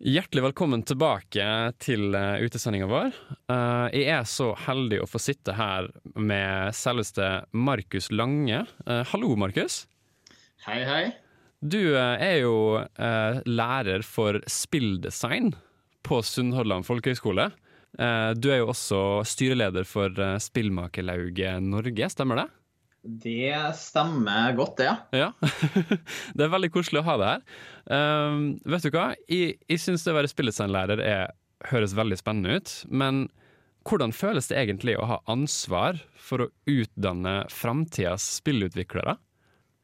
Hjertelig velkommen tilbake til uh, utesendinga vår. Uh, jeg er så heldig å få sitte her med selveste Markus Lange. Uh, hallo, Markus. Hei, hei. Du er jo lærer for spilldesign på Sunnhordland folkehøgskole. du er jo også styreleder for Spillmakerlauget Norge, stemmer det? Det stemmer godt, det. Ja. det er veldig koselig å ha deg her. Um, vet du hva? Jeg, jeg syns det å være spilledesignlærer høres veldig spennende ut. Men hvordan føles det egentlig å ha ansvar for å utdanne framtidas spillutviklere?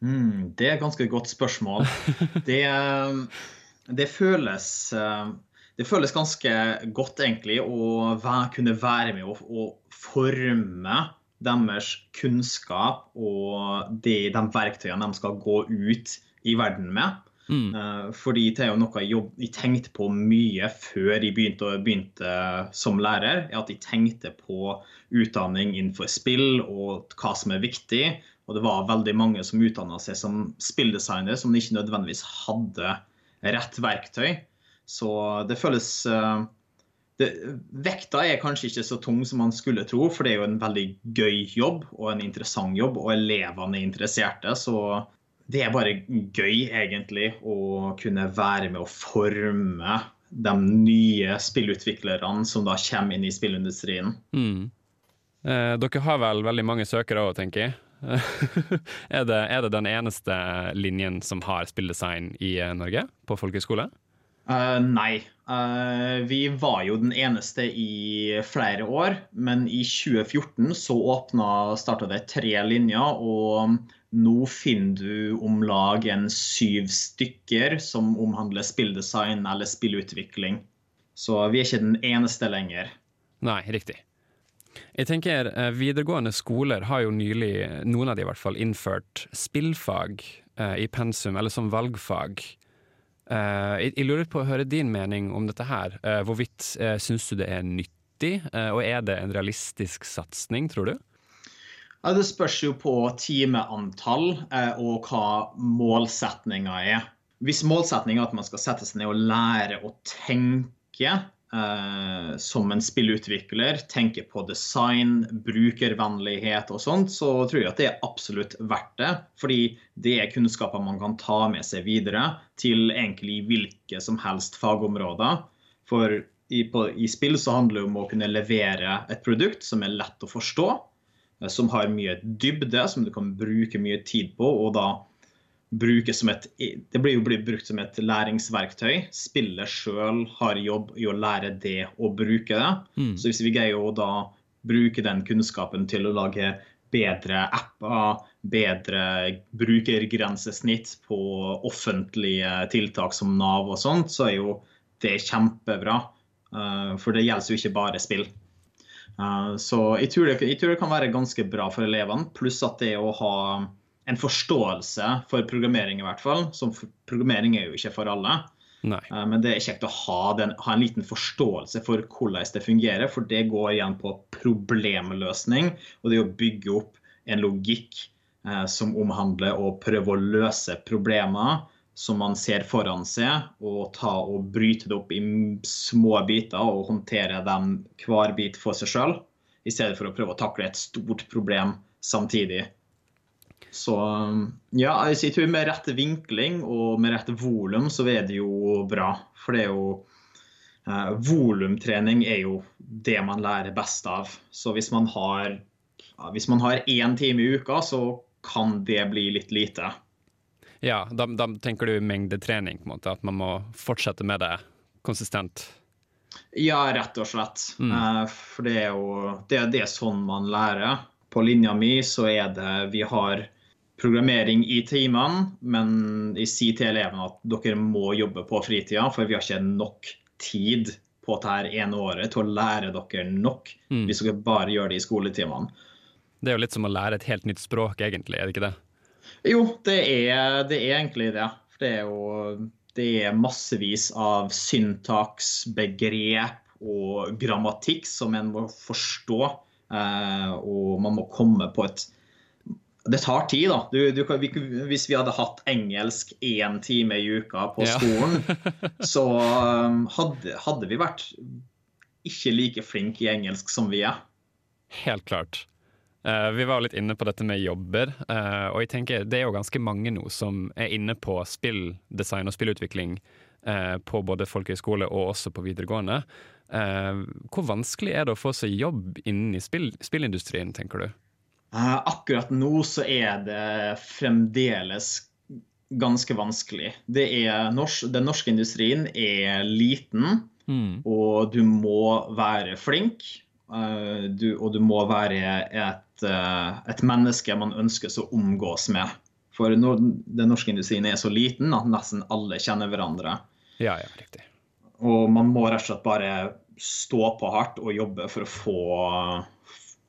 Mm, det er et ganske godt spørsmål. det, det, føles det føles ganske godt, egentlig, å kunne være med og forme deres kunnskap og de, de, verktøyene de skal gå ut i verden med. Mm. Uh, fordi det er jo noe jeg, jeg, tenkte på mye før jeg begynte, begynte, som lærer. At jeg tenkte på utdanning innenfor spill og hva som er viktig. Og det var veldig mange som utdanna seg som spilldesignere som ikke nødvendigvis hadde rett verktøy. Så det føles uh, det, vekta er kanskje ikke så tung som man skulle tro, for det er jo en veldig gøy jobb og en interessant jobb, og elevene er interesserte. Så det er bare gøy, egentlig, å kunne være med å forme de nye spillutviklerne som da kommer inn i spillindustrien. Mm. Eh, dere har vel veldig mange søkere òg, tenker jeg. er, det, er, det, den eneste linjen som har spilldesign i Norge, på folkehøyskole? Eh, nei. Uh, vi var jo den eneste i flere år, men i 2014 så åpna starta det tre linjer, og nå finner du om lag en syv stykker som omhandler spilldesign eller spillutvikling. Så vi er ikke den eneste lenger. Nei, riktig. Jeg tenker eh, Videregående skoler har jo nylig, noen av de i hvert fall, innført spillfag i pensum, eller som valgfag. Uh, jeg, lurer på å høre din mening om dette her. Uh, hvorvidt uh, syns du det er nyttig, og er det en realistisk satsing, tror du? Ja, Det spørs jo på timeantall og hva målsetninga er. Hvis målsetninga er at man skal sette seg ned og lære å tenke, eh, som en spillutvikler tenker på design, brukervennlighet og sånt, så tror jeg at det er absolutt verdt det. Fordi det er kunnskaper man kan ta med seg videre til egentlig hvilke som helst fagområder. For i, på, i spill så handler det om å kunne levere et produkt som er lett å forstå, eh, som har mye dybde, som du kan bruke mye tid på, og da brukes som et Det blir jo brukt som et læringsverktøy. Spillet sjøl har jobb i å lære det å bruke det. Mm. Så hvis vi greier å da bruke den kunnskapen til å lage bedre apper, bedre brukergrensesnitt på offentlige tiltak som Nav og sånt, så er jo det kjempebra. Uh, for det gjelder jo ikke bare spill. Uh, så jeg tror, det, jeg tror, det, kan være ganske bra for elevene. Pluss at det å ha en forståelse for programmering, i hvert fall. Som programmering er jo ikke for alle. Nei. Eh, men det er kjekt å ha, den, ha, en liten forståelse for hvordan det fungerer, for det går igjen på problemløsning. Og det å bygge opp en logikk eh, som omhandler å prøve å løse problemer som man ser foran seg, og ta og bryte det opp i små biter og håndtere dem hver bit for seg sjøl, i stedet for å prøve å takle et stort problem samtidig. Så ja, jeg tror med rett vinkling og med rett volum så er det jo bra. For det er jo eh, Volumtrening er jo det man lærer best av. Så hvis man har ja, hvis man har én time i uka, så kan det bli litt lite. Ja, da, da tenker du mengdetrening, på en måte, at man må fortsette med det konsistent? Ja, rett og slett. Mm. Eh, for det er jo det, det er sånn man lærer. På linja mi så er det Vi har programmering i timene, men jeg sier til elevene at dere må jobbe på fritida, for vi har ikke nok tid på dette ene året til å lære dere nok mm. hvis dere bare gjør det i skoletimene. Det er jo litt som å lære et helt nytt språk, egentlig, er det ikke det? Jo, det er, det er egentlig det. For det er jo det er massevis av syntaks, begrep og grammatikk som en må forstå. Eh, og man må komme på et det tar tid, da. Du, du, hvis vi hadde hatt engelsk én time i uka på Ja. skolen, så um, hadde, hadde vi vært ikke like flinke i engelsk som vi er. Helt klart. Eh, vi var litt inne på dette med jobber, eh, og jeg tenker det er jo ganske mange nå som er inne på spilldesign og spillutvikling på både folkehøyskole og også på videregående. Eh, hvor vanskelig er det å få seg jobb innen i spill, spillindustrien, tenker du? Eh, akkurat nå så er det fremdeles ganske vanskelig. Det er nors den norske industrien er liten, og du må være flink. eh, du, og du må være et, eh, et menneske man ønsker å omgås med. For når den norske industrien er så liten at nesten alle kjenner hverandre. Ja, ja, riktig. Og man må rett og slett bare stå på hardt og jobbe for å få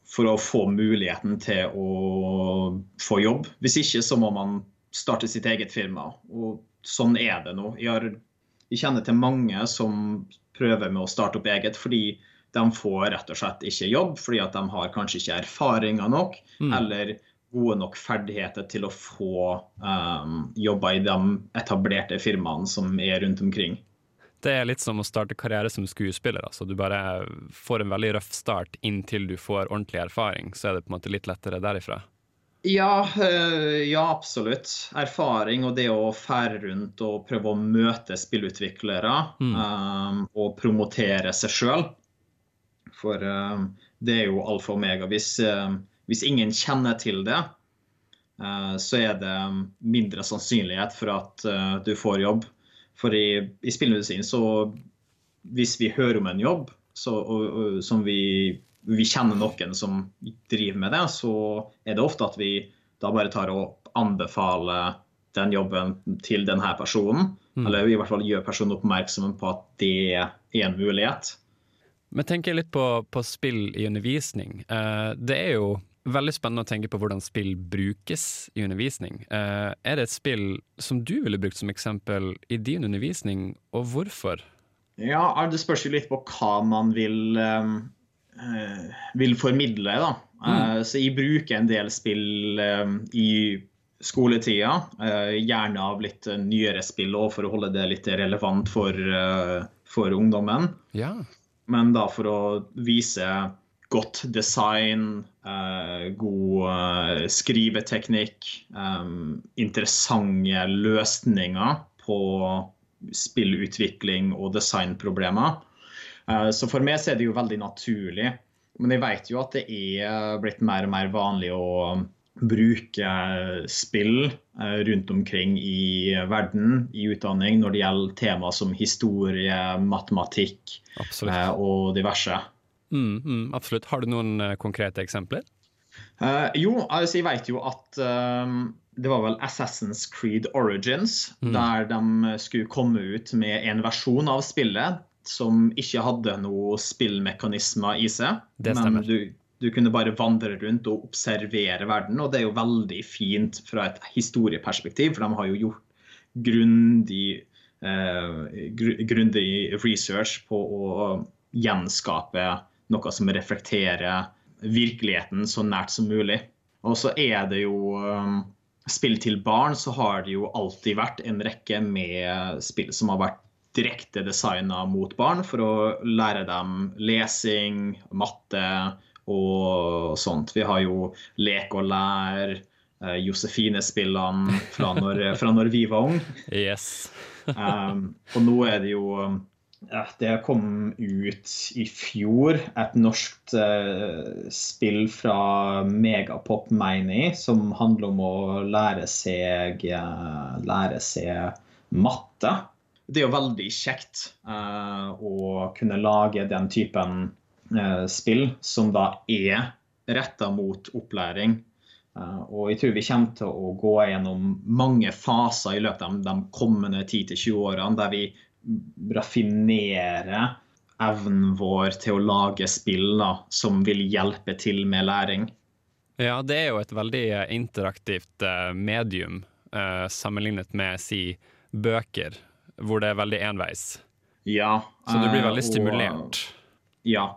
for å få muligheten til å få jobb. Hvis ikke så må man starte sitt eget firma. Og sånn er det nå. Jeg, har, jeg kjenner til mange som prøver med å starte opp eget fordi de får rett og slett ikke jobb, fordi at de har kanskje ikke erfaringer nok Mm. eller gode nok ferdigheter til å få um, jobber i de etablerte firmaene som er rundt omkring. Det er litt som å starte karriere som skuespiller. Altså. Du bare får en veldig røff start inntil du får ordentlig erfaring. Så er det på en måte litt lettere derifra. Ja, øh, ja, absolutt. Erfaring og det å fære rundt og prøve å møte spillutviklere Mm. um, og promotere seg sjøl. For um, det er jo alfa og omega. Hvis, um, hvis ingen kjenner til det, uh, så er det mindre sannsynlighet for at uh, du får jobb. For i, i spillmedisin så Hvis vi hører om en jobb så, og, og, som vi vi kjenner noen som driver med det, så er det ofte at vi da bare tar og anbefaler den jobben til denne personen. Mm. Eller i hvert fall gjør personen oppmerksom på at det er en mulighet. Men tenker jeg litt på, på spill i undervisning. Eh, det er jo veldig spennende å tenke på hvordan spill brukes i undervisning. Uh, er det et spill som du ville brukt som eksempel i din undervisning, og hvorfor? Ja, Det spørs jo litt på hva man vil, uh, vil formidle. da. Eh, så jeg bruker en del spill i skoletida. gjerne av litt nyere spill òg, for å holde det litt relevant for, for ungdommen. Ja. Men da for å vise godt design, eh, god eh, skriveteknikk, eh, interessante løsninger på spillutvikling og designproblemer. Eh, så for meg så er det jo veldig naturlig. Men jeg vet jo at det er blitt mer og mer vanlig å bruke spill eh, rundt omkring i verden i utdanning når det gjelder tema som historie, matematikk, Absolutt. eh, og diverse. Mm, mm, absolutt. Har du noen eh, konkrete eksempler? Uh, jo, altså jeg vet jo at eh, det var vel Assassin's Creed Origins, Mm. der de skulle komme ut med en versjon av spillet som ikke hadde noe spillmekanismer i seg. Det men du, du kunne bare vandre rundt og observere verden, og det er jo veldig fint fra et historieperspektiv, for de har jo gjort grundig, eh, grundig research på å gjenskape noe som reflekterer virkeligheten så nært som mulig. Og så er det jo um, Spill til barn, så har det jo alltid vært en rekke med spill som har vært direkte designa mot barn for å lære dem lesing, matte og sånt. Vi har jo Lek og lær, eh, Josefine-spillene fra, fra når vi var unge. Yes. Um, og nå er det jo um, Det kom ut i fjor et norsk eh, spill fra Megapop, mener jeg, som handler om å lære seg, eh, lære seg matte. Det er jo veldig kjekt eh, å kunne lage den typen spill som da er retta mot opplæring. Og jeg tror vi kommer til å gå gjennom mange faser i løpet av de kommende 10-20 årene der vi raffinerer evnen vår til å lage spill da, som vil hjelpe til med læring. Ja, det er jo et veldig eh, interaktivt eh, medium eh, sammenlignet med si bøker, hvor det er veldig enveis. Ja. Så du blir veldig veldig og- stimulert. Ja.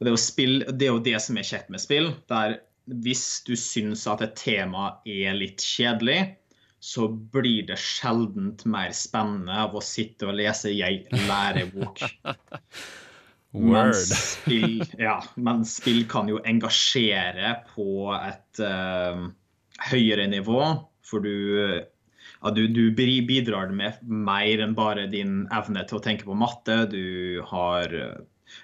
Og det, spill, det er jo det som er kjekt med spill. Der hvis du syns at et tema er litt kjedelig, så blir det sjeldent mer spennende av å sitte og lese ei lærebok. Word. Word. spill, ja, men spill kan jo engasjere på et uh, høyere nivå, for du, ja, du, du bidrar med mer enn bare din evne til å tenke på matte. Du har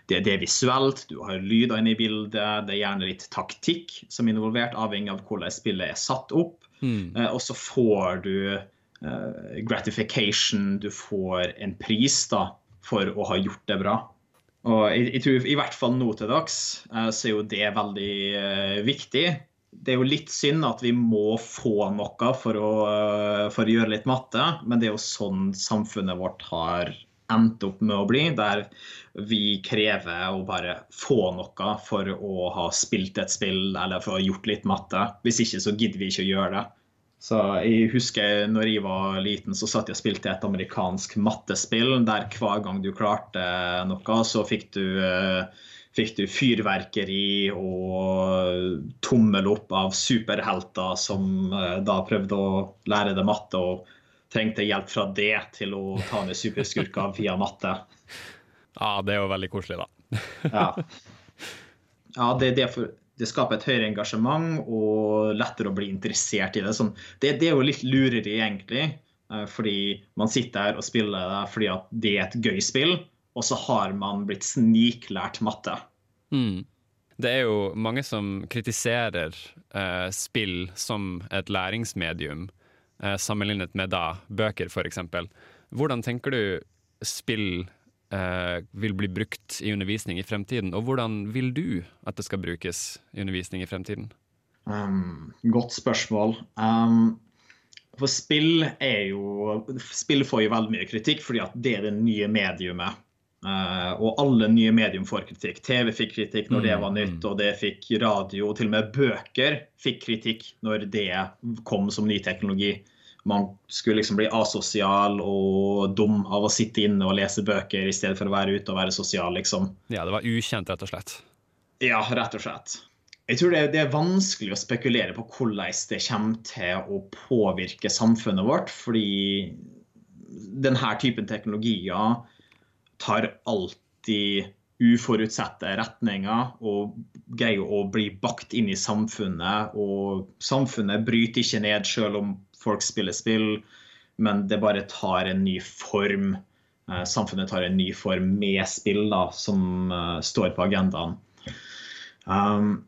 det, det er visuelt, du har lyder inne i bildet, det er gjerne litt taktikk som er involvert, avhengig av hvordan spillet er satt opp. Mm. Eh, og så får du eh, gratification, du får en pris da, for å ha gjort det bra. Og jeg, jeg tror i hvert fall nå til dags eh, så er jo det veldig uh, viktig. Det er jo litt synd at vi må få noe for å, uh, for å gjøre litt matte, men det er jo sånn samfunnet vårt har endt opp med å bli, der vi krever å bare få noe for å ha spilt et spill eller for å ha gjort litt matte. Hvis ikke så gidder vi ikke å gjøre det. Så jeg husker når jeg var liten, så satt jeg og spilte et amerikansk mattespill der hver gang du klarte noe, så fikk du, eh, fikk du fyrverkeri og tommel opp av superhelter som eh, da prøvde å lære deg matte og trengte hjelp fra det til å ta ned superskurker via matte. Ja, det er jo veldig koselig, da. Ja, ja det, det, for, det skaper et høyere engasjement og lettere å bli interessert i det. Sånn, det, det er jo litt lureri, egentlig. eh, Fordi man sitter her og spiller det fordi at det er et gøy spill, og så har man blitt sniklært matte. Mm. Det er jo mange som kritiserer eh, spill som et læringsmedium, sammenlignet med da bøker, f.eks. Hvordan tenker du spill eh, vil bli brukt i undervisning i fremtiden, og hvordan vil du at det skal brukes i undervisning i fremtiden? Um, godt spørsmål. Um, for spill er jo Spill får jo veldig mye kritikk fordi at det er det nye mediumet. Uh, og alle nye medium får kritikk. TV fikk kritikk når det var nytt, og det fikk radio. Til og med bøker fikk kritikk når det kom som ny teknologi. Man skulle liksom bli asosial og dum av å sitte inne og lese bøker i stedet for å være ute og være sosial, liksom. Ja, det var ukjent, rett og slett. Ja, rett og slett. Jeg tror det, det er vanskelig å spekulere på hvordan det kommer til å påvirke samfunnet vårt, fordi denne typen teknologier tar alltid uforutsette retninger og greier å bli bakt inn i samfunnet. Og samfunnet bryter ikke ned selv om folk spiller spill, men det bare tar en ny form. Eh, Samfunnet tar en ny form med spill da, som eh, står på agendaen. Um,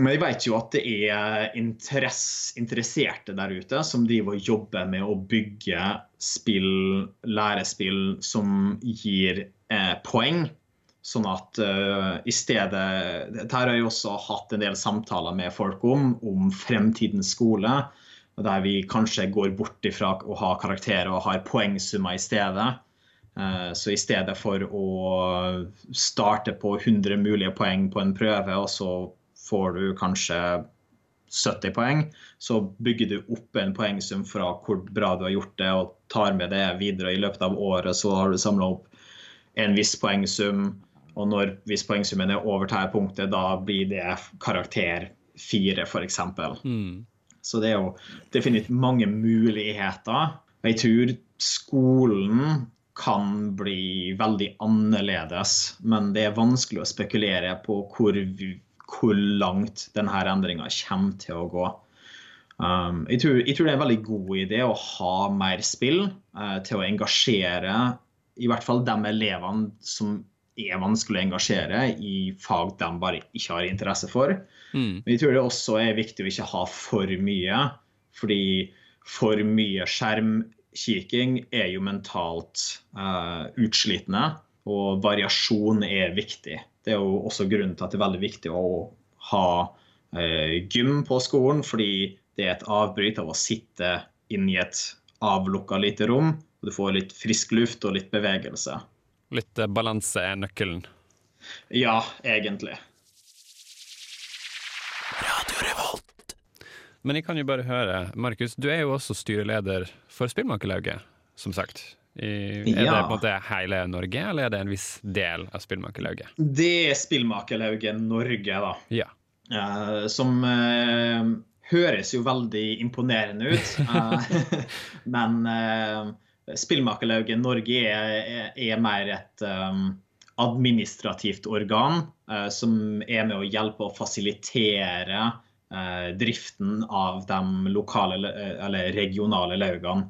men jeg vet jo at det er interess, interesserte der ute som driver og jobber med å bygge spill, lærespill som gir eh, poeng. Sånn at uh, i stedet Dette har jeg også hatt en del samtaler med folk om, om fremtidens skole. Der vi kanskje går bort ifra å ha karakterer og har poengsummer i stedet. Uh, Så i stedet for å starte på 100 mulige poeng på en prøve, og så får du kanskje 70 poeng, så bygger du opp en poengsum fra hvor bra du har gjort det, og tar med det videre. I løpet av året så har du samla opp en viss poengsum, og når hvis poengsummen er over dette punktet, da blir det karakter 4, f.eks. Mm. Så det er jo definitivt mange muligheter. Jeg tror skolen kan bli veldig annerledes, men det er vanskelig å spekulere på hvor, hvor langt denne endringa kommer til å gå. Um, jeg, tror, jeg tror det er en veldig god idé å ha mer spill uh, til å engasjere i hvert fall de elevene som er vanskelig å engasjere i fag de bare ikke har interesse for. Mm. Men jeg tror det også er viktig å ikke ha for mye, fordi for mye skjermkikking er jo mentalt uh, utslitende, og variasjon er viktig. Det er jo også grunnen til at det er veldig viktig å ha eh, gym på skolen, fordi det er et avbryt av å sitte inn i et avlukka lite rom, og du får litt frisk luft og litt bevegelse. Litt eh, balanse er nøkkelen. Ja, egentlig. Men jeg kan jo bare høre, Markus, du er jo også styreleder for Spillmakerlauget, som sagt. I, er det på en måte hele Norge, eller er det en viss del av Spillmakerlauget? Det er Spillmakerlauget Norge, da. Ja. Uh, som uh, høres jo veldig imponerende ut. Uh, men Spillmakerlauget Norge er, er, mer et um, administrativt organ som er med å hjelpe å fasilitere driften av de lokale eller regionale laugene.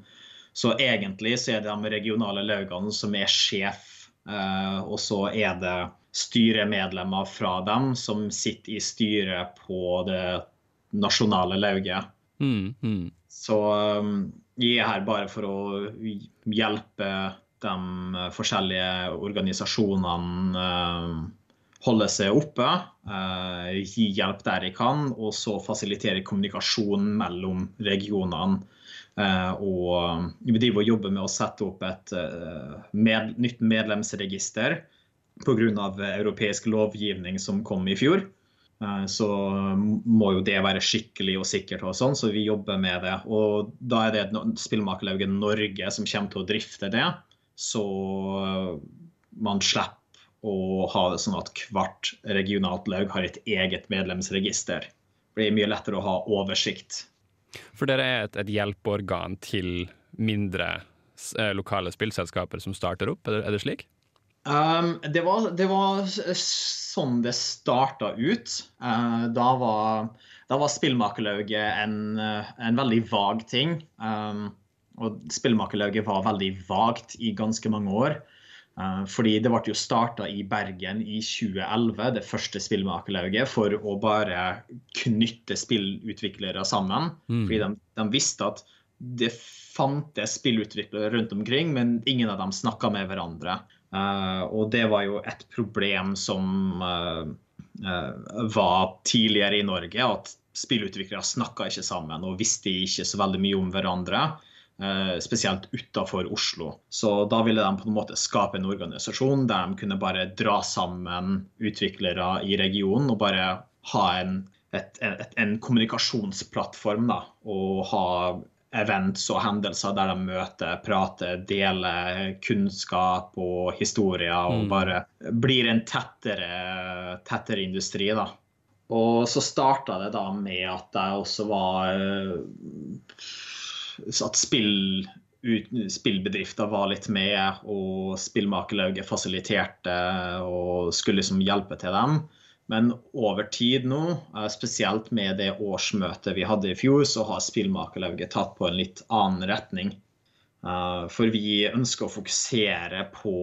Så egentlig så er det de regionale laugene som er sjef, og så er det styremedlemmer fra dem som sitter i styret på det nasjonale lauget. Mm, mm. Så um, jeg er her bare for å hjelpe de forskjellige organisasjonene uh, holde seg oppe, gi hjelp der jeg kan, og så fasilitere kommunikasjon mellom regionene. Uh, og vi driver og jobber med å sette opp et med, nytt medlemsregister pga. europeisk lovgivning som kom i fjor. Eh, så må jo det være skikkelig og sikkert, og sånn, så vi jobber med det. Og da er det Spillmakerlauget Norge som kommer til å drifte det. Så man slipper å ha det sånn at hvert regionalt laug har et eget medlemsregister. Det blir mye lettere å ha oversikt. For dere er et, et hjelpeorgan til mindre eh, lokale spillselskaper som starter opp, er det, er det slik? Um, det, var, det, var, sånn det starta ut. Uh, da var, da var spillmakerlauget en, en, veldig vag ting. Um, og spillmakerlauget var veldig vagt i ganske mange år. Uh, fordi det ble jo starta i Bergen i 2011, det første spillmakerlauget, for å bare knytte spillutviklere sammen. Mm. Fordi de, de, visste at det fantes spillutviklere rundt omkring, men ingen av dem snakka med hverandre. Uh, og det var jo et problem som uh, uh, var tidligere i Norge, at spillutviklere snakka ikke sammen og visste ikke så veldig mye om hverandre. Spesielt utafor Oslo. Så da ville de på en måte skape en organisasjon der de kunne bare dra sammen utviklere i regionen og bare ha en, et, et, en kommunikasjonsplattform. Da, og ha events og hendelser der de møter, prater, deler kunnskap og historier. Og mm. bare blir en tettere, tettere industri, da. Og så starta det da med at jeg også var eh, At spill, spillbedrifter var litt med, og spillmakerlauget fasiliterte og skulle liksom hjelpe til dem. Men over tid nå, eh, spesielt med det årsmøtet vi hadde i fjor, så har Spillmakerlauget tatt på en litt annen retning. Eh, for vi ønsker å fokusere på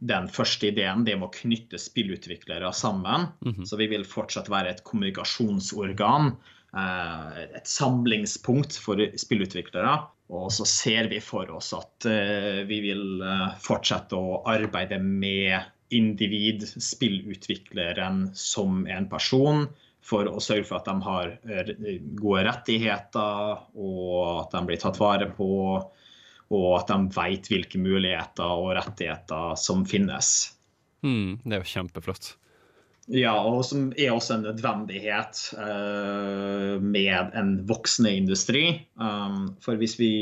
den første ideen, det med å knytte spillutviklere sammen. Mm -hmm. Så vi vil fortsatt være et kommunikasjonsorgan, et samlingspunkt for spillutviklere. Og så ser vi for oss at vi vil fortsette å arbeide med individ, spillutvikleren, som en person. For å sørge for at de har eh, gode rettigheter, og at de blir tatt vare på. Og at de vet hvilke muligheter og rettigheter som finnes. Mm, det er jo kjempeflott. Ja, og som er også en nødvendighet uh, med en voksende industri. Um, for hvis vi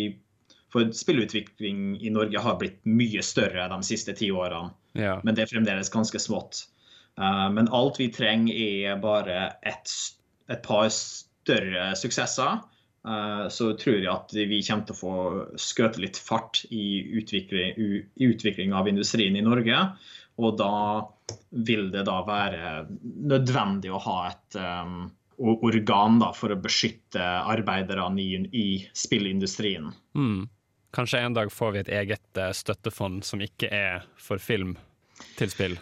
For spillutvikling i Norge har blitt mye større de siste ti årene. Ja. Men det er fremdeles ganske smått. Uh, men alt vi trenger, er bare et, et par større suksesser. Uh, så tror jeg at vi kommer til å få skøte litt fart i utvikling, i utvikling av industrien i Norge. Og da vil det da være nødvendig å ha et um, organ da, for å beskytte arbeiderne i, i spillindustrien. Mm. Kanskje en dag får vi et eget eh, støttefond som ikke er for film til spill?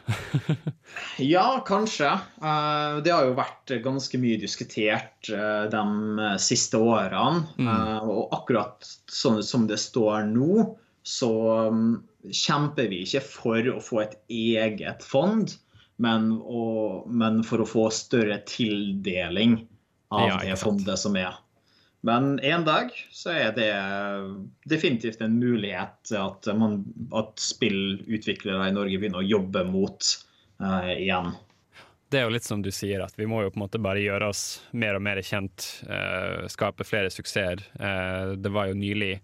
ja, kanskje. Uh, det har jo vært ganske mye diskutert uh, de siste årene. Mm. Og akkurat sånn som det står nå, så um, kjemper vi ikke for å få et eget fond, men, å, men for å få større tildeling av ja, det fondet som er. Men en dag så er det definitivt en mulighet at, man, at spillutviklere i Norge begynner å jobbe mot uh, igjen. Det er jo litt som du sier, at vi må jo på en måte bare gjøre oss mer og mer kjent. Uh, skape flere suksesser. Uh, det var jo nylig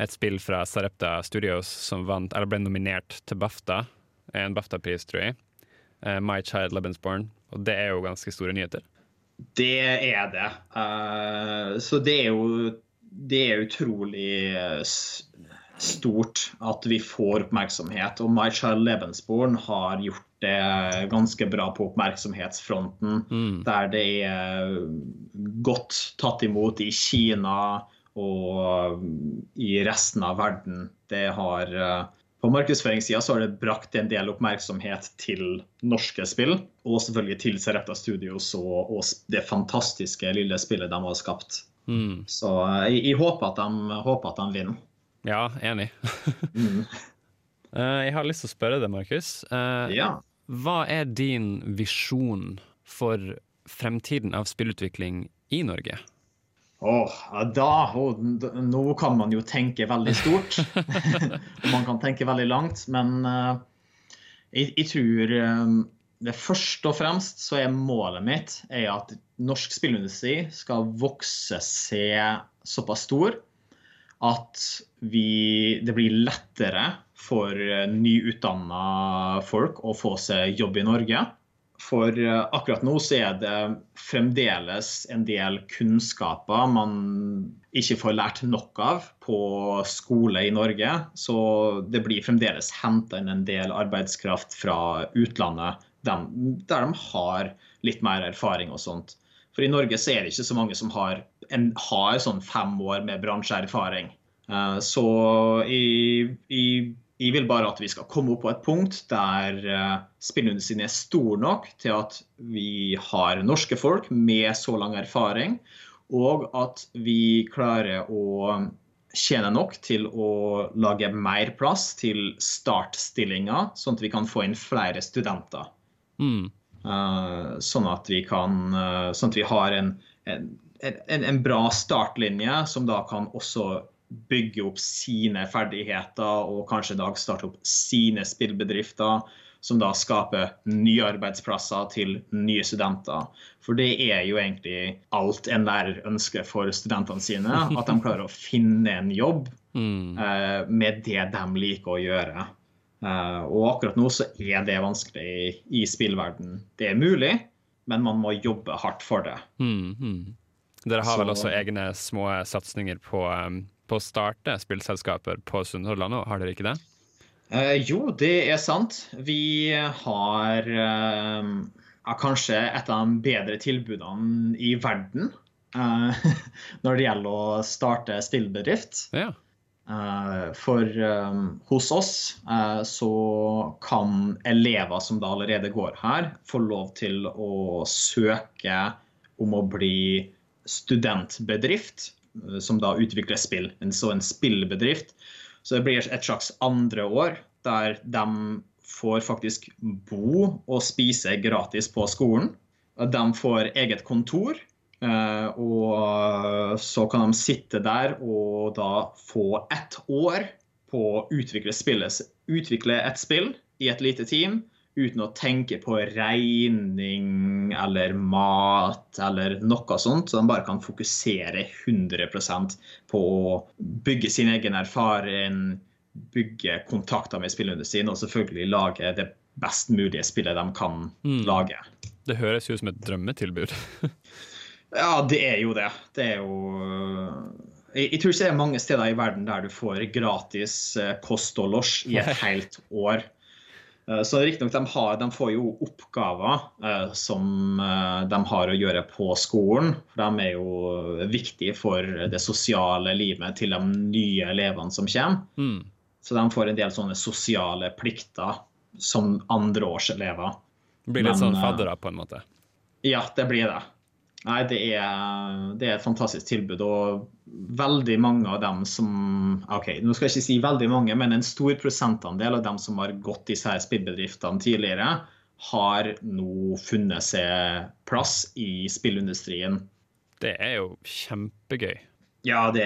et spill fra Sarepta Studios som vant, eller ble nominert til BAFTA. En BAFTA-pris, tror jeg. My Child Lebensborn. Og det er jo ganske store nyheter. Det er det. Uh, så det er jo det er utrolig stort at vi får oppmerksomhet. Og My Child Lebensborn har gjort det ganske bra på oppmerksomhetsfronten. Mm. Der det er godt tatt imot i Kina og i resten av verden. Det har på markedsføringssida har det brakt en del oppmerksomhet til norske spill, og selvfølgelig til Serepta Studios og, og, det fantastiske lille spillet de har skapt. Mm. Så jeg, jeg, håper, at de, håper, at de, vinner. Ja, enig. mm. Eh, jeg har lyst til å spørre deg, Markus. Eh, ja. Hva er din visjon for fremtiden av spillutvikling i Norge? Åh, da, og, Nå kan man jo tenke veldig stort. og man kan tenke veldig langt. Men uh, jeg, jeg, tror um, det først og fremst så er målet mitt er at norsk spillindustri skal vokse seg såpass stor at vi, det blir lettere for nyutdanna folk å få seg jobb i Norge. For eh, akkurat nå så er det fremdeles en del kunnskaper man ikke får lært nok av på skole i Norge. Så det blir fremdeles henta inn en del arbeidskraft fra utlandet der de har litt mer erfaring og sånt. For i Norge så er det ikke så mange som har, en, har sånn fem år med bransjeerfaring. Eh, så i, i jeg vil bare at vi skal komme opp på et punkt der uh, spillindustrien er stor nok til at vi har norske folk med så lang erfaring, og at vi klarer å tjene nok til å lage mer plass til startstillinger, sånn at vi kan få inn flere studenter. Mm. Uh, sånn at vi kan uh, Sånn at vi har en, en, en, en bra startlinje som da kan også bygge opp sine ferdigheter og kanskje i dag starte opp sine spillbedrifter, som da skaper nye arbeidsplasser til nye studenter. For det er jo egentlig alt en lærer ønsker for studentene sine. At de klarer å finne en jobb mm. uh, med det de liker å gjøre. Uh, og akkurat nå så er det vanskelig i, i spillverden. Det er mulig, men man må jobbe hardt for det. Mm, mm. Dere har så, vel også egne små satsinger på um på å starte spillselskaper på Sunnhordland nå, har dere ikke det? Eh, jo, det er sant. Vi har eh, kanskje et av de bedre tilbudene i verden eh, når det gjelder å starte stillbedrift. Ja. for hos oss så kan elever som da allerede går her, få lov til å søke om å bli studentbedrift Eh, som da utvikler spill. En, så en spillbedrift. Så det blir et slags andre år der de får faktisk bo og spise gratis på skolen. De får eget kontor. Eh, og så kan de sitte der og da få ett år på å utvikle, spillet, utvikle et spill i et lite team uten å tenke på regning eller mat eller noe sånt. Så de bare kan fokusere 100% på å bygge sin egen erfaring, bygge kontakter med spillindustrien og selvfølgelig lage det best mulige spillet de kan mm. lage. Det høres jo ut som et drømmetilbud. ja, det er jo det. Det er jo jeg, tror ikke det er mange steder i verden der du får gratis eh, kost og losj i et helt år. Eh, så riktignok, de, de får jo oppgaver eh, som eh, de har å gjøre på skolen. For de er jo viktige for det sosiale livet til de nye elevene som kommer. Mm. Så de får en del sånne sosiale plikter som andreårselever. Det blir litt Men, sånn faddere, på en måte? Ja, det blir det. Nei, det er, det er, et fantastisk tilbud. Og veldig mange av dem som ok, nå skal jeg ikke si veldig mange, men en stor prosentandel av dem som har gått disse her spillbedriftene tidligere, har nå funnet seg plass i spillindustrien. Det er jo kjempegøy. Ja, det,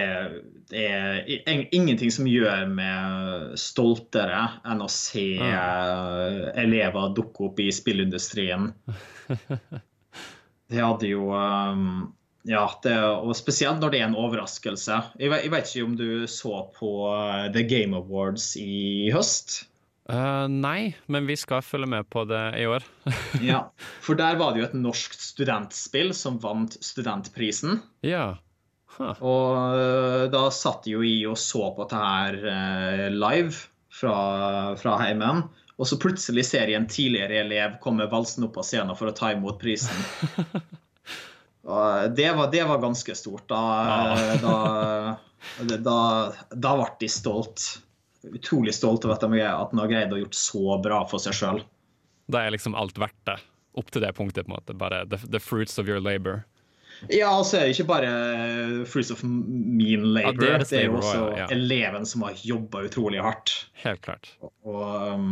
det er ingenting som gjør meg stoltere enn å se mm. elever dukke opp i spillindustrien. Det hadde jo um, Ja, det, og spesielt når det er en overraskelse. Jeg, jeg vet ikke om du så på uh, The Game Awards i høst? Uh, nei, men vi skal følge med på det i år. ja, For der var det jo et norsk studentspill som vant studentprisen. Ja. Huh. Og uh, da satt jo i og så på dette her live fra, fra heimen. Og så plutselig ser jeg en tidligere elev komme valsende opp av scenen for å ta imot prisen. Og det var, det var ganske stort. Da, ja. da, da, da ble de stolt utrolig stolt over at de, har greid å gjort så bra for seg sjøl. Da er liksom alt verdt det, opp til det punktet. på en måte, Bare the, the fruits of your labor. Ja, og så er det ikke bare fruits of mean labor. Ja, det, er det, er jo også eleven som har jobba utrolig hardt. Helt klart. Og um,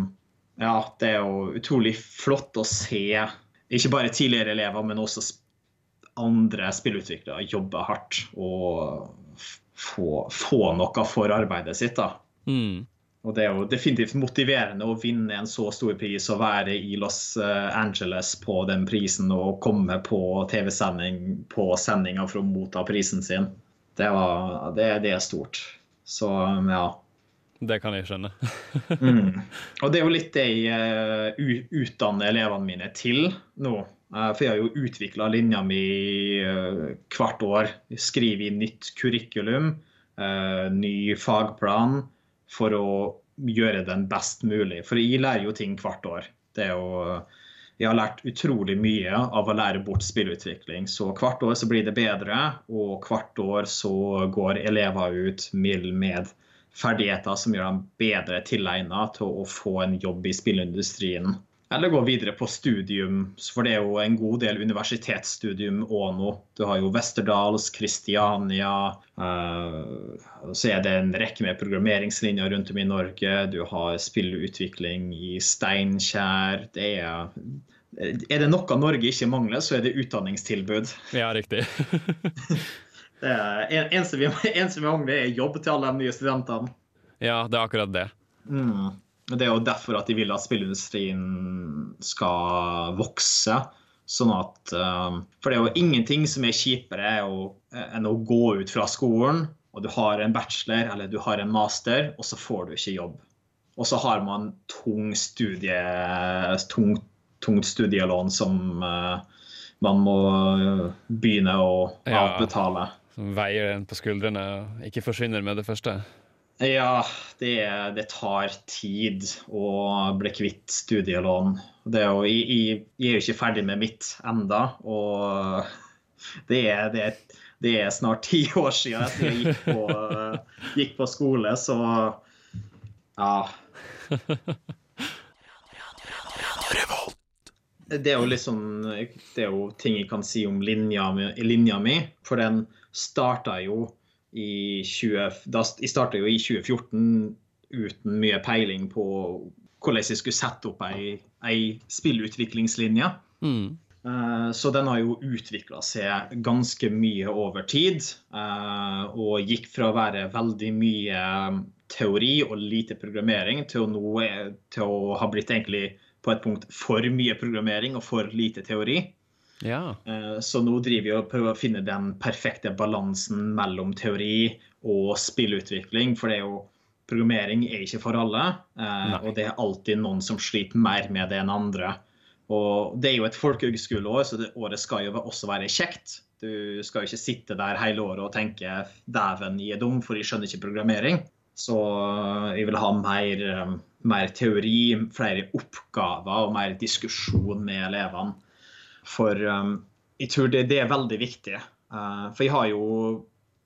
ja, det er jo utrolig flott å se ikke bare tidligere elever, men også andre spillutviklere jobbe hardt og få, få noe for arbeidet sitt. da. Mm. Og det er jo definitivt motiverende å vinne en så stor pris og være i Los eh, Angeles på den prisen og komme på TV-sending på sendinga for å motta prisen sin. Det, var, det, det er stort. Så ja. Det kan jeg skjønne. mm. Og det er jo litt det jeg uh, utdanner elevene mine til nå. Uh, for jeg har jo utvikla linja mi uh, hvert år. Skriver i nytt kurrikulum, ny fagplan for å gjøre den best mulig. For jeg lærer jo ting hvert år. Det er jo jeg har lært utrolig mye av å lære bort spillutvikling. Så hvert år så blir det bedre, og hvert år så går elever ut med ferdigheter som gjør dem bedre tilegnet til å få en jobb i spillindustrien. Eller gå videre på studium, for det er jo en god del universitetsstudium òg nå. Du har jo Westerdals, Kristiania, uh, så er det en rekke med programmeringslinjer rundt om i Norge. Du har spillutvikling i Steinkjer. Det er er det noe Norge ikke mangler, så er det utdanningstilbud. Ja, riktig. det er, eneste, vi, eneste vi mangler, er jobb til alle de nye studentene. Ja, det er akkurat det. Mm. Det er jo derfor at de vil at spillindustrien skal vokse. Sånn at, um, for det er jo ingenting som er kjipere enn å gå ut fra skolen, og du har en bachelor eller du har en master, og så får du ikke jobb. Og så har man tung studie, tungt, tungt studielån som uh, man må begynne å avbetale. Ja, som veier den på skuldrene og ikke forsvinner med det første? Ja, det, det, tar tid å bli kvitt studielån. Jo, jeg, jeg, er jo ikke ferdig med mitt enda, og det er, det, det er snart ti år siden jeg gikk på, gikk på skole, så ja. Det er jo liksom Det er jo ting jeg kan si om linja, linja mi, for den starta jo i 20, da, jo i 2014 uten mye peiling på hvordan jeg skulle sette opp ei, ei spillutviklingslinje. Mm. Uh, så den har jo utvikla seg ganske mye over tid. Uh, og gikk fra å være veldig mye teori og lite programmering til å, nå, til å ha blitt egentlig på et punkt for mye programmering og for lite teori. Ja. Eh, så nå driver vi og prøver å finne den perfekte balansen mellom teori og spillutvikling. For det er jo, programmering er ikke for alle, eh, Nei. og det er alltid noen som sliter mer med det enn andre. Og Det er jo et folkehøgskoleår, så det året skal jo også være kjekt. Du skal jo ikke sitte der hele året og tenke 'dæven, jeg er dum, for jeg skjønner ikke programmering'. Så jeg vil ha mer, mer teori, flere oppgaver og mer diskusjon med elevene. For um, jeg tror det, det, er veldig viktig. Uh, for jeg har jo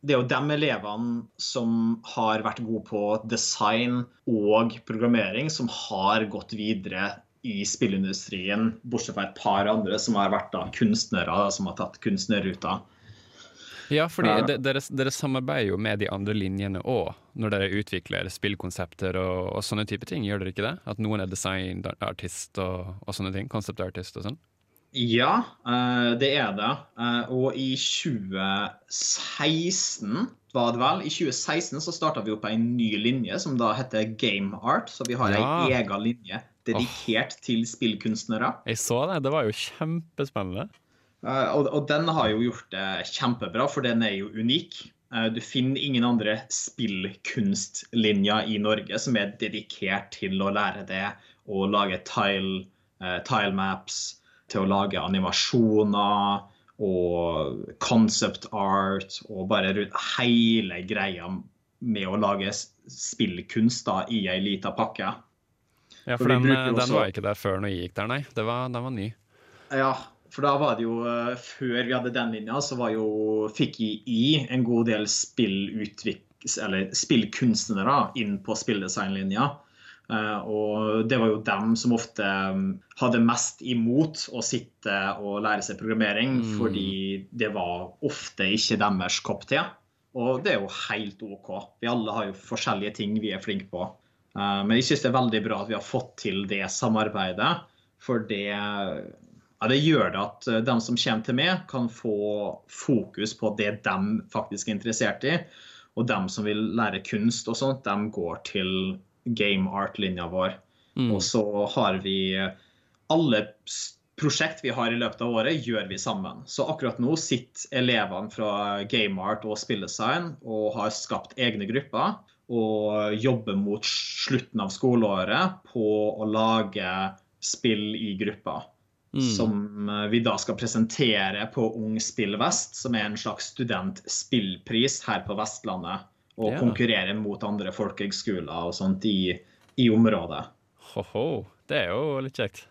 det er jo de elevene som har vært gode på design og programmering, som har gått videre i spillindustrien, bortsett fra et par andre som har vært da, kunstnere, da, som har tatt kunstnerruta. Ja, fordi uh, dere, dere, samarbeider jo med de andre linjene òg, når dere utvikler spillkonsepter og, og, sånne type ting. Gjør dere ikke det? At noen er designartist og, og sånne ting? Konseptartist og sånn? Ja, eh, det er det. Eh, og i 2016 var det vel. I 2016 så starta vi opp en ny linje som da heter Game Art. Så vi har ja. ei egen linje dedikert oh. til spillkunstnere. Jeg så det. Det var jo kjempespennende. Uh, og, og, den har jo gjort det kjempebra, for den er jo unik. Eh, du finner ingen andre spillkunstlinjer i Norge som er dedikert til å lære det å lage tile, tile maps, til å lage animasjoner og concept art og bare hele greia med å lage spillkunst da, i ei lita pakke. Ja, for, for den, den også... var ikke der før når jeg gikk der, nei. Var, den var ny. Ja, for da var det jo eh, Før vi hadde den linja, så var jo, fikk i en god del spillkunstnere inn på spilldesignlinja. Uh, og det var jo dem som ofte um, hadde mest imot å sitte og lære seg programmering, mm. fordi det var ofte ikke deres kopp te. Og det er jo helt OK. Vi alle har jo forskjellige ting vi er flinke på. Uh, men jeg syns det er veldig bra at vi har fått til det samarbeidet, for det ja, det gjør det at eh, de som kommer til meg, kan få fokus på det de faktisk er interessert i. Og de som vil lære kunst og sånt, de går til game art-linja vår. Mm. Og så har vi alle prosjekt vi har i løpet av året, gjør vi sammen. Så akkurat nå sitter elevene fra game art og spilldesign og har skapt egne grupper. Og jobber mot slutten av skoleåret på å lage spill i grupper. Mm. Som eh, vi da skal presentere på Ung Spill Vest, som er en slags studentspillpris her på Vestlandet. Og ja. konkurrere mot andre folkehøgskoler og sånt i, i området. Ho-ho. Det er jo litt kjekt.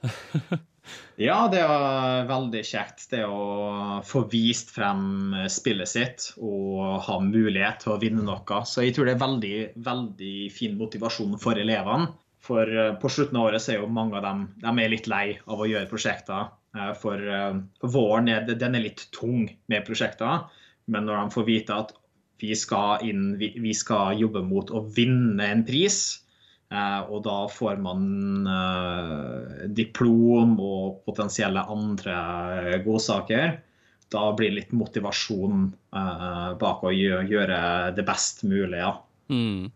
ja, det er veldig kjekt. Det å få vist frem spillet sitt og ha mulighet til å vinne noe. Så jeg tror det er veldig, veldig fin motivasjon for elevene. For eh, på slutten av året så er jo mange av dem de er litt lei av å gjøre prosjekter. Eh, for eh, våren er, den er litt tung med prosjekter. Men når de får vite at vi skal, inn, vi skal jobbe mot å vinne en pris, og da får man diplom og potensielle andre godsaker, da blir det litt motivasjon bak å gjøre det best mulig. Ja. Mm.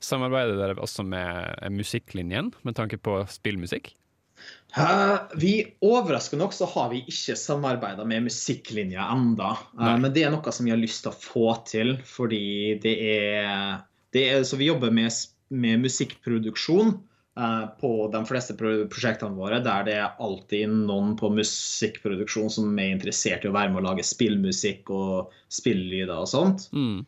Samarbeider dere også med musikklinjen med tanke på spillmusikk? Vi Overraskende nok så har vi ikke samarbeida med musikklinja enda. Nei. men det er noe som vi har lyst til å få til, fordi det er, det er Så vi jobber med, med musikkproduksjon uh, på de fleste prosjektene våre, der det er alltid noen på musikkproduksjon som er interessert i å være med å lage spillmusikk og spilllyder og sånt. Mm.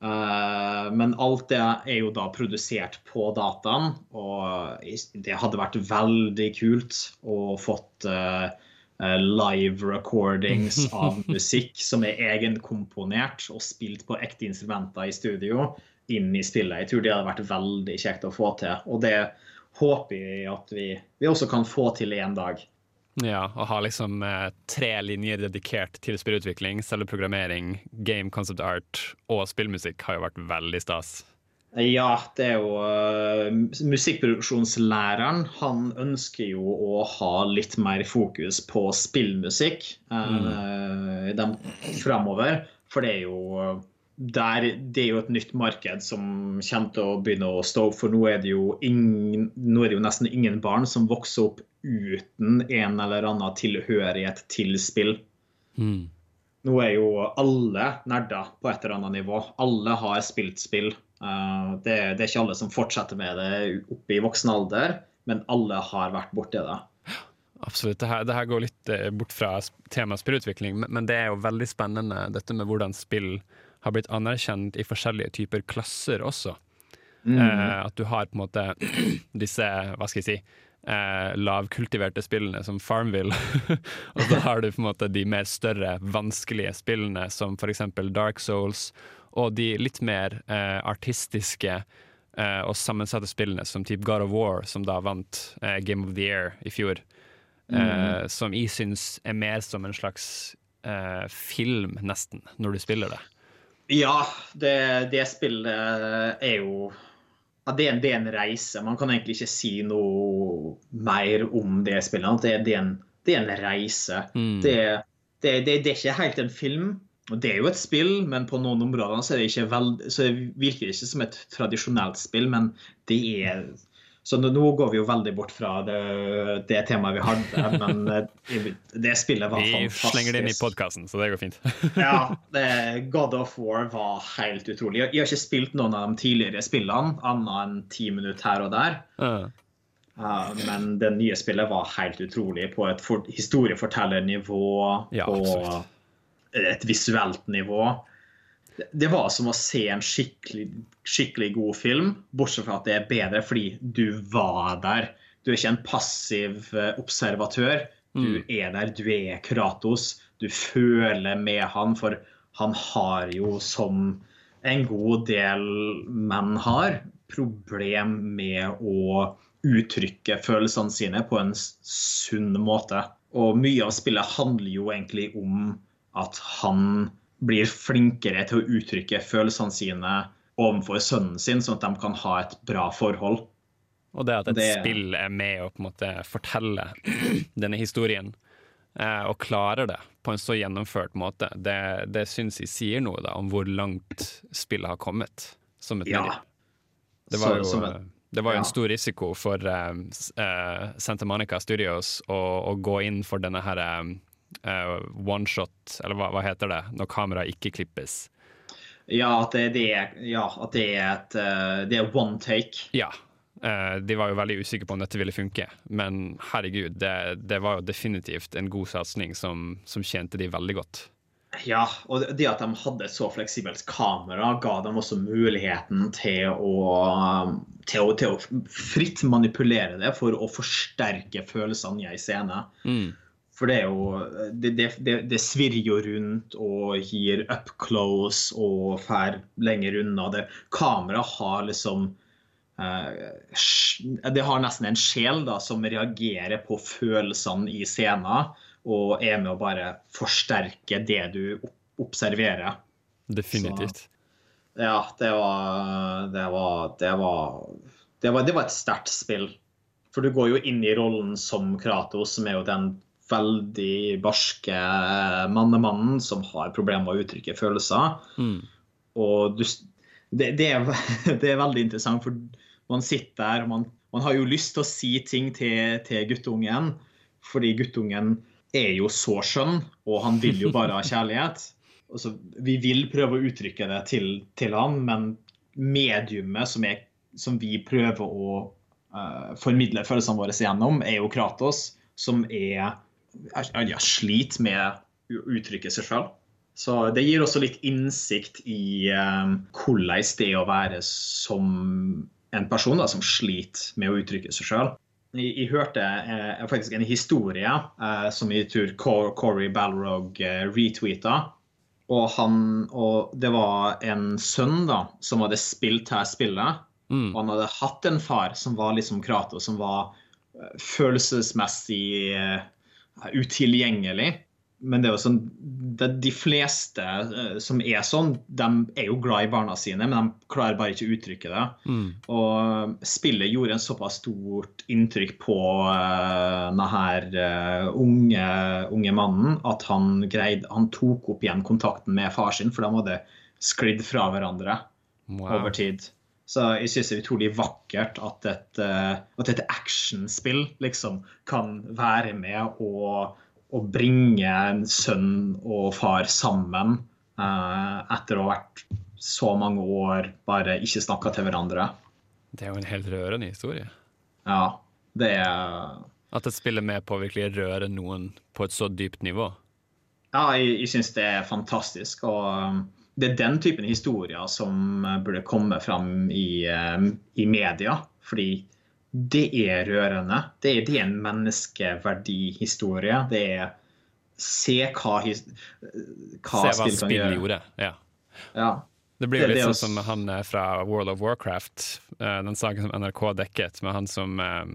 Eh, men alt det er jo da produsert på dataen, og det hadde vært veldig kult å fått uh, live recordings av musikk som er egenkomponert og spilt på ekte instrumenter i studio, inn i spillet. Jeg tror det hadde vært veldig kjekt å få til. Og det håper vi at vi, vi også kan få til en dag. Ja, å ha liksom eh, tre linjer dedikert til spillutvikling, selve programmering, game concept art og spillmusikk har jo vært veldig stas. Ja, det er jo uh, Musikkproduksjonslæreren han ønsker jo å ha litt mer fokus på spillmusikk uh, mm. framover. For det er jo der, det er jo et nytt marked som kommer til å begynne å stå opp. For nå er, det jo ingen, nå er det jo nesten ingen barn som vokser opp uten en eller annen tilhørighet til spill. Mm. Nå er jo alle nerder på et eller annet nivå. Alle har spilt spill. Uh, det, det, er ikke alle som fortsetter med det oppe i voksen alder, men alle har vært borti det. Absolutt. Det her, det her, går litt eh, bort fra temaet spillutvikling, men det er jo veldig spennende dette med hvordan spill har blitt anerkjent i forskjellige typer klasser også. Mm. Eh, at du har på en måte disse, hva skal jeg si, eh, lavkultiverte spillene som Farmville. og så har du på en måte de mer større, vanskelige spillene som f.eks. Dark Souls, og de litt mer eh, artistiske eh, og sammensatte spillene som type God of War, som da vant eh, Game of the Year i fjor. Mm. Eh, som jeg syns er mer som en slags film, nesten, når du spiller det. Ja, det, det spillet er jo ja, det, er en, det, reise. Man kan egentlig ikke si noe mer om det spillet. Det, det er, en, det er en reise. Mm. Det, er ikke helt en film. Og Det er jo et spill, men på noen områder så, veld, så virker det ikke som et tradisjonelt spill. Men det er Så nå, går vi jo veldig bort fra det, det temaet vi hadde, men eh, det spillet var Vi fantastisk. slenger det inn i podkasten, så det går fint. ja, det, God of War var helt utrolig. Jeg, jeg har ikke spilt noen av de tidligere spillene, annet enn ti minutter her og der. Uh. Uh, men det nye spillet var helt utrolig på et for, historiefortellernivå, Ja, på absolutt. et visuelt nivå. Det, var som å se en skikkelig, skikkelig god film, bortsett fra at det er bedre fordi du var der. Du er ikke en passiv eh, observatør. Du er der, du er Kratos. Du føler med han, for han har jo, som en god del menn har, problem med å uttrykke følelsene sine på en sunn måte. Og mye av spillet handler jo egentlig om at han blir flinkere til å uttrykke følelsene sine overfor sønnen sin, sånn at de kan ha et bra forhold. Og det at et Det- spill er med å på en måte fortelle denne historien, eh, og klarer det på en så gjennomført måte, det, det syns jeg sier noe da, om hvor langt spillet har kommet som et Ja. medie. Det var jo, et- det var jo ja. en stor risiko for uh, Santa Monica Studios å, å gå inn for denne her eh, one shot, eller hva, hva heter det, når kameraet ikke klippes. Ja, at det, det, er- ja, at det er et uh, Det er one take. Ja. Uh, de var jo veldig usikre på om dette ville funke, men herregud, det, det var jo definitivt en god satsing som, som tjente de veldig godt. Ja, og det at de hadde et så fleksibelt kamera, ga dem også muligheten til å, til å, til å fritt manipulere det for å forsterke følelsene i en scene. Mm. For det er jo Det, det, det, det svirrer jo rundt og gir up close og fer lenger unna. Det, kamera har liksom eh, Det har nesten en sjel da, som reagerer på følelsene i scenen, og er med å bare forsterke det du observerer. Definitivt. Ja, det var Det var Det var, det var, det var et sterkt spill. For du går jo inn i rollen som Kratos, som er jo den veldig barske mannemannen som har problemer med å uttrykke følelser. Mm. Og du, det, det, er, det er veldig interessant, for man sitter der og man, man har jo lyst til å si ting til, til guttungen, fordi guttungen er jo så skjønn, og han vil jo bare ha kjærlighet. Altså, vi vil prøve å uttrykke det til, til han, men mediumet som, er, som vi prøver å uh, formidle følelsene våre gjennom, er jo Kratos, som er, ja, sliter med å uttrykke seg sjøl. Så det gir også litt innsikt i eh, hvordan det er å være som en person da, som sliter med å uttrykke seg sjøl. Jeg, jeg hørte eh, faktisk en historie eh, som jeg tror Cor Corey Balrog eh, retweeta. Og, han, og det var en sønn da, som hadde spilt her spillet. Mm. Og han hadde hatt en far som var liksom Kratos, som var eh, følelsesmessig eh, utilgjengelig. Men det er jo sånn, det, de fleste eh, som er sånn, de er jo glad i barna sine, men de klarer bare ikke å uttrykke det. Mm. Og spillet gjorde en såpass stort inntrykk på uh, denne uh, unge, unge mannen at han, greide, han tok opp igjen kontakten med far sin, for de hadde sklidd fra hverandre Wow. over tid. Så jeg syns det er utrolig vakkert at et, eh, at et actionspill liksom kan være med og, og, bringe en sønn og far sammen uh, etter å ha vært så mange år bare ikke snakka til hverandre. Det er jo en helt rørende historie. Ja, det er At et spill er med på å virkelig røre noen på et så dypt nivå. Ja, jeg, jeg syns det er fantastisk. Og det er den typen historier som uh, burde komme fram i, um, i media. Fordi det er rørende. Det er, det er en menneskeverdihistorie. Det er Se hva, his, hva Se hva spillet spill gjorde. Ja. Ja. Det blir jo litt sånn som han eh, fra World of Warcraft, eh, den saken som NRK dekket, med han som eh,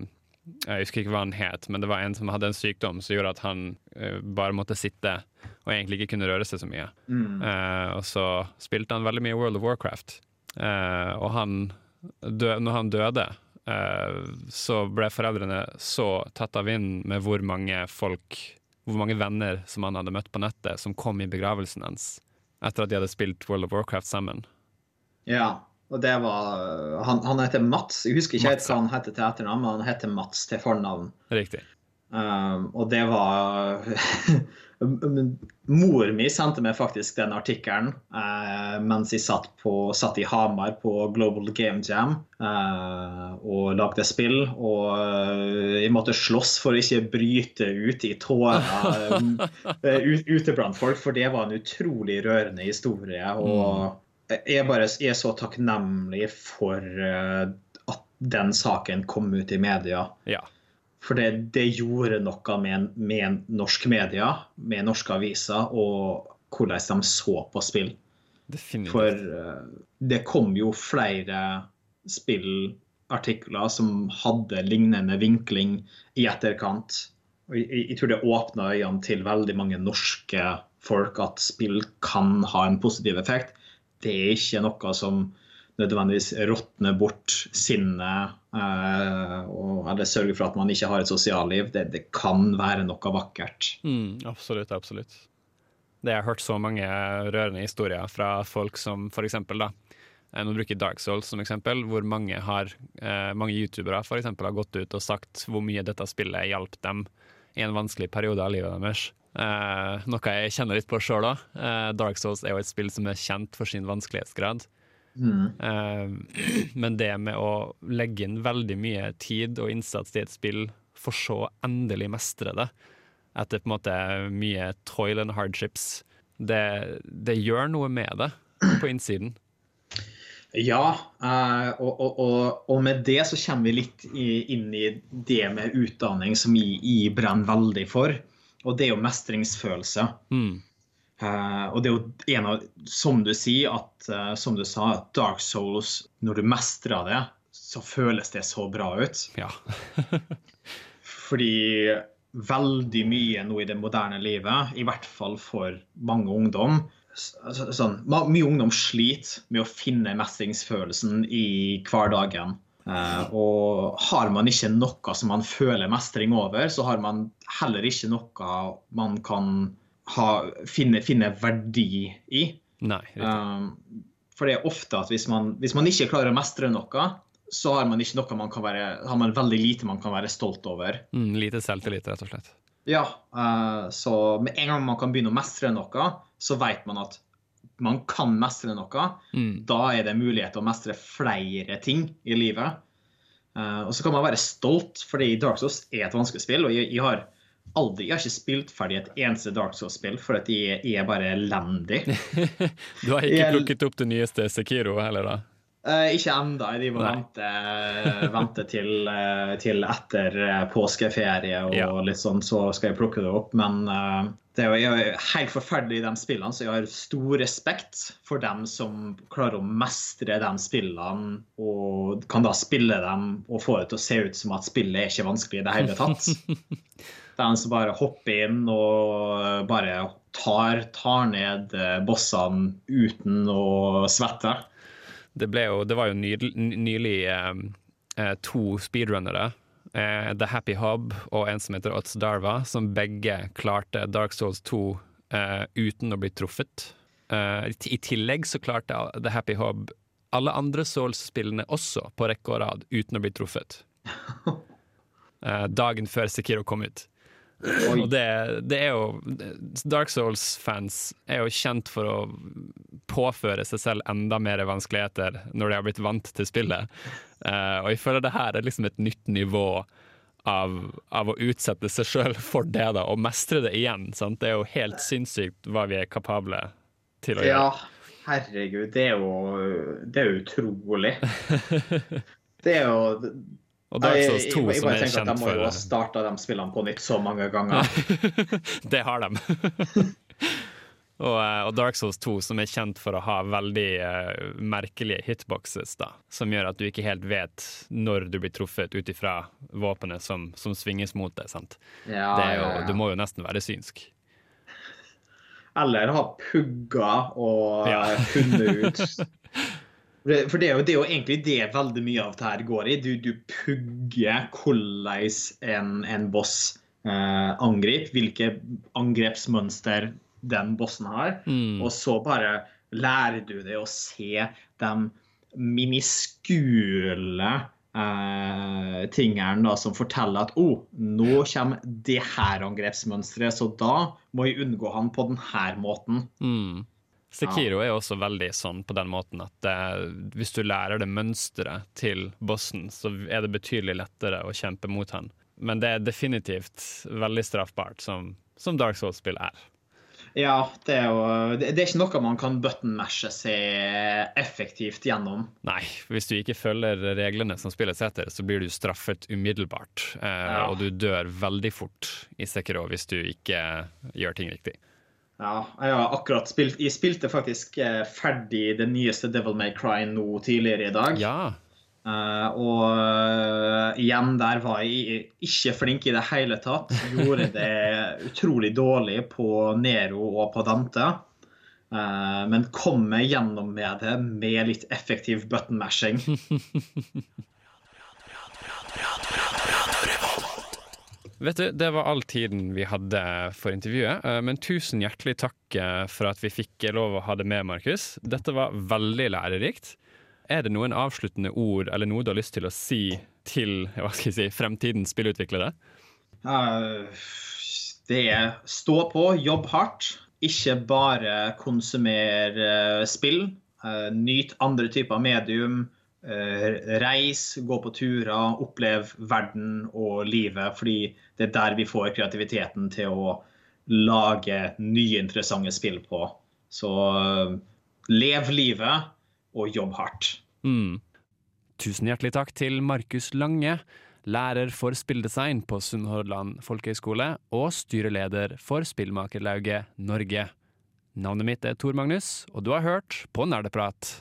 Jeg husker ikke hva han het, men det var en som hadde en sykdom som gjorde at han uh, bare måtte sitte og egentlig ikke kunne røre seg så mye. Mm. Uh, og så spilte han veldig mye World of Warcraft. uh, og han dø når han døde, eh, så ble foreldrene så tatt av vinden med hvor mange folk, hvor mange venner som han hadde møtt på nettet, som kom i begravelsen hans etter at de hadde spilt World of Warcraft sammen. ja. Og det var Han, han heter Mats. Jeg husker ikke helt hva han heter til etternavn, men han heter Mats til fornavn. Riktig. Um, og det var Mor mi sendte meg faktisk den artikkelen uh, mens jeg satt, på, satt, i Hamar på Global Game Jam uh, og lagde spill. Og uh, jeg måtte slåss for å ikke bryte ut i tårer ute blant folk, for det var en utrolig rørende historie. Og jeg bare jeg er så takknemlig for uh, at den saken kom ut i media. Ja. For det, det, gjorde noe med, med, norsk media, med norske aviser, og hvordan de så på spill. Definitivt. For uh, det kom jo flere spillartikler som hadde lignende vinkling i etterkant. Og jeg, jeg tror det åpna øynene til veldig mange norske folk at spill kan ha en positiv effekt. Det er ikke noe som nødvendigvis råtner bort sinnet eh, eller sørger for at man ikke har et sosialliv. Det, det kan være noe vakkert. Mm, absolutt, absolutt. Det jeg har hørt så mange rørende historier fra folk som f.eks. da, eh, nå bruker Dark Souls som eksempel, hvor mange, har, eh, mange youtubere for eksempel, har gått ut og sagt hvor mye dette spillet hjalp dem i en vanskelig periode av livet deres. Eh, noe jeg kjenner litt på sjøl òg. Uh, Dark Souls er jo et spill som er kjent for sin vanskelighetsgrad. Mm. Uh, men det med å legge inn veldig mye tid og innsats i et spill, for så endelig mestre det, etter på en måte mye toil and hardships, det, det gjør noe med det på innsiden. Ja, uh, og, og, og, og, med det så kommer vi litt inn i det med utdanning som jeg, jeg brenner veldig for. Og det er jo mestringsfølelse. Mm. Uh, og det er jo en av, som du sier, at uh, som du sa, Dark Souls, når du mestrer det, så føles det så bra ut. Ja. Fordi veldig mye nå i det moderne livet, i hvert fall for mange ungdom så, sånn, Mye ungdom sliter med å finne mestringsfølelsen i hverdagen. Uh, og har man ikke noe som man føler mestring over, så har man heller ikke noe man kan ha, finne, finne, verdi i. Nei, um, for det er ofte at hvis man, hvis man, ikke klarer å mestre noe, så har man ikke noe man kan være, har man veldig lite man kan være stolt over. Mm, lite selvtillit, rett og slett. Ja. Uh, så med en gang man kan begynne å mestre noe, så vet man at man kan mestre noe. Mm. Da er det mulighet til å mestre flere ting i livet. Uh, og så kan man være stolt, fordi Dark Souls er et vanskelig spill. og jeg, jeg har aldri, jeg har ikke spilt ferdig et eneste Dark Souls-spill, for at jeg, jeg, er bare elendig. du har ikke jeg, plukket opp det nyeste Sekiro heller, da? Uh, ikke ennå. De må vente, vente til, uh, til, etter påskeferie og ja. litt sånn, så skal jeg plukke det opp. Men det er jo helt forferdelig, i de spillene, så jeg har stor respekt for dem som klarer å mestre de spillene og kan da spille dem og få det til å se ut som at spillet er ikke vanskelig i det hele tatt. De som bare hopper inn og bare tar, tar ned eh, bossene uten å svette. Det, jo, det var jo nylig, nylig eh, eh, to speedrunnere, eh, The Happy Hob og en som heter Otz Darva, som begge klarte Dark Souls 2 eh, uten å bli truffet. Eh, I tillegg så klarte The Happy Hob alle andre Souls-spillene også på rekke og rad uten å bli truffet. dagen før Sekiro kom ut. Og det, det, er jo Dark Souls-fans er jo kjent for å påføre seg selv enda mer vanskeligheter når de har blitt vant til spillet. Uh, og jeg føler det her er liksom et nytt nivå av, av å utsette seg sjøl for det, da, og mestre det igjen. Sant? Det er jo helt sinnssykt hva vi er kapable til å gjøre. Ja, herregud. Det er jo, det er utrolig. Det er jo og Dark Souls 2 jeg, jeg, jeg, som er kjent for De må jo ha starta de spillene på nytt så mange ganger. det har de. og, eh, og, Dark Souls 2 som er kjent for å ha veldig uh, merkelige hitboxes, da, som gjør at du ikke helt vet når du blir truffet ut ifra våpenet som, som, svinges mot deg. sant? Ja, jo, ja, ja. Du må jo nesten være synsk. Eller ha pugga og funnet ut For det er, jo, det er, jo, egentlig det veldig mye av det her går i. Du, du pugger hvordan en, en boss eh, angriper, hvilke angrepsmønster den bossen har. Mm. Og så bare lærer du deg å se de miniskule eh, tingene da, som forteller at oh, nå kommer det her angrepsmønsteret, så da må jeg unngå han på denne måten. Mm. Sekiro er også veldig sånn på den måten at det, hvis du lærer det mønsteret til bossen, så er det betydelig lettere å kjempe mot han. Men det er definitivt veldig straffbart, som, som Dark Souls-spill er. Ja, det er jo Det er ikke noe man kan button-mashe seg effektivt gjennom. Nei, hvis du ikke følger reglene som spillet setter, så blir du straffet umiddelbart. Eh, ja. Og du dør veldig fort i Sekiro hvis du ikke gjør ting riktig. Ja, jeg har akkurat spilt Jeg spilte faktisk eh, ferdig det nyeste Devil May Cry nå tidligere i dag. Ja, Uh, og uh, igjen, der var jeg ikke flink i det hele tatt. Gjorde det utrolig dårlig på Nero og på Dante. Uh, men kom meg gjennom med det med litt effektiv button-mashing. Vet du, Det var all tiden vi hadde for intervjuet, men tusen hjertelig takk for at vi fikk lov å ha det med, Markus. Dette var veldig lærerikt. Er det noen avsluttende ord eller noe du har lyst til å si til hva skal jeg si, fremtidens spillutviklere? Uh, det er stå på, jobb hardt. Ikke bare konsumer uh, spill. Uh, nyt andre typer medium. Reis, gå på turer, opplev verden og livet. Fordi det er der vi får kreativiteten til å lage nye, interessante spill på. Så lev livet og jobb hardt. Mm. Tusen hjertelig takk til Markus Lange, lærer for spilldesign på Sunnhordland folkehøgskole og styreleder for Spillmakerlauget Norge. Navnet mitt er Tor Magnus, og du har hørt på Nerdeprat.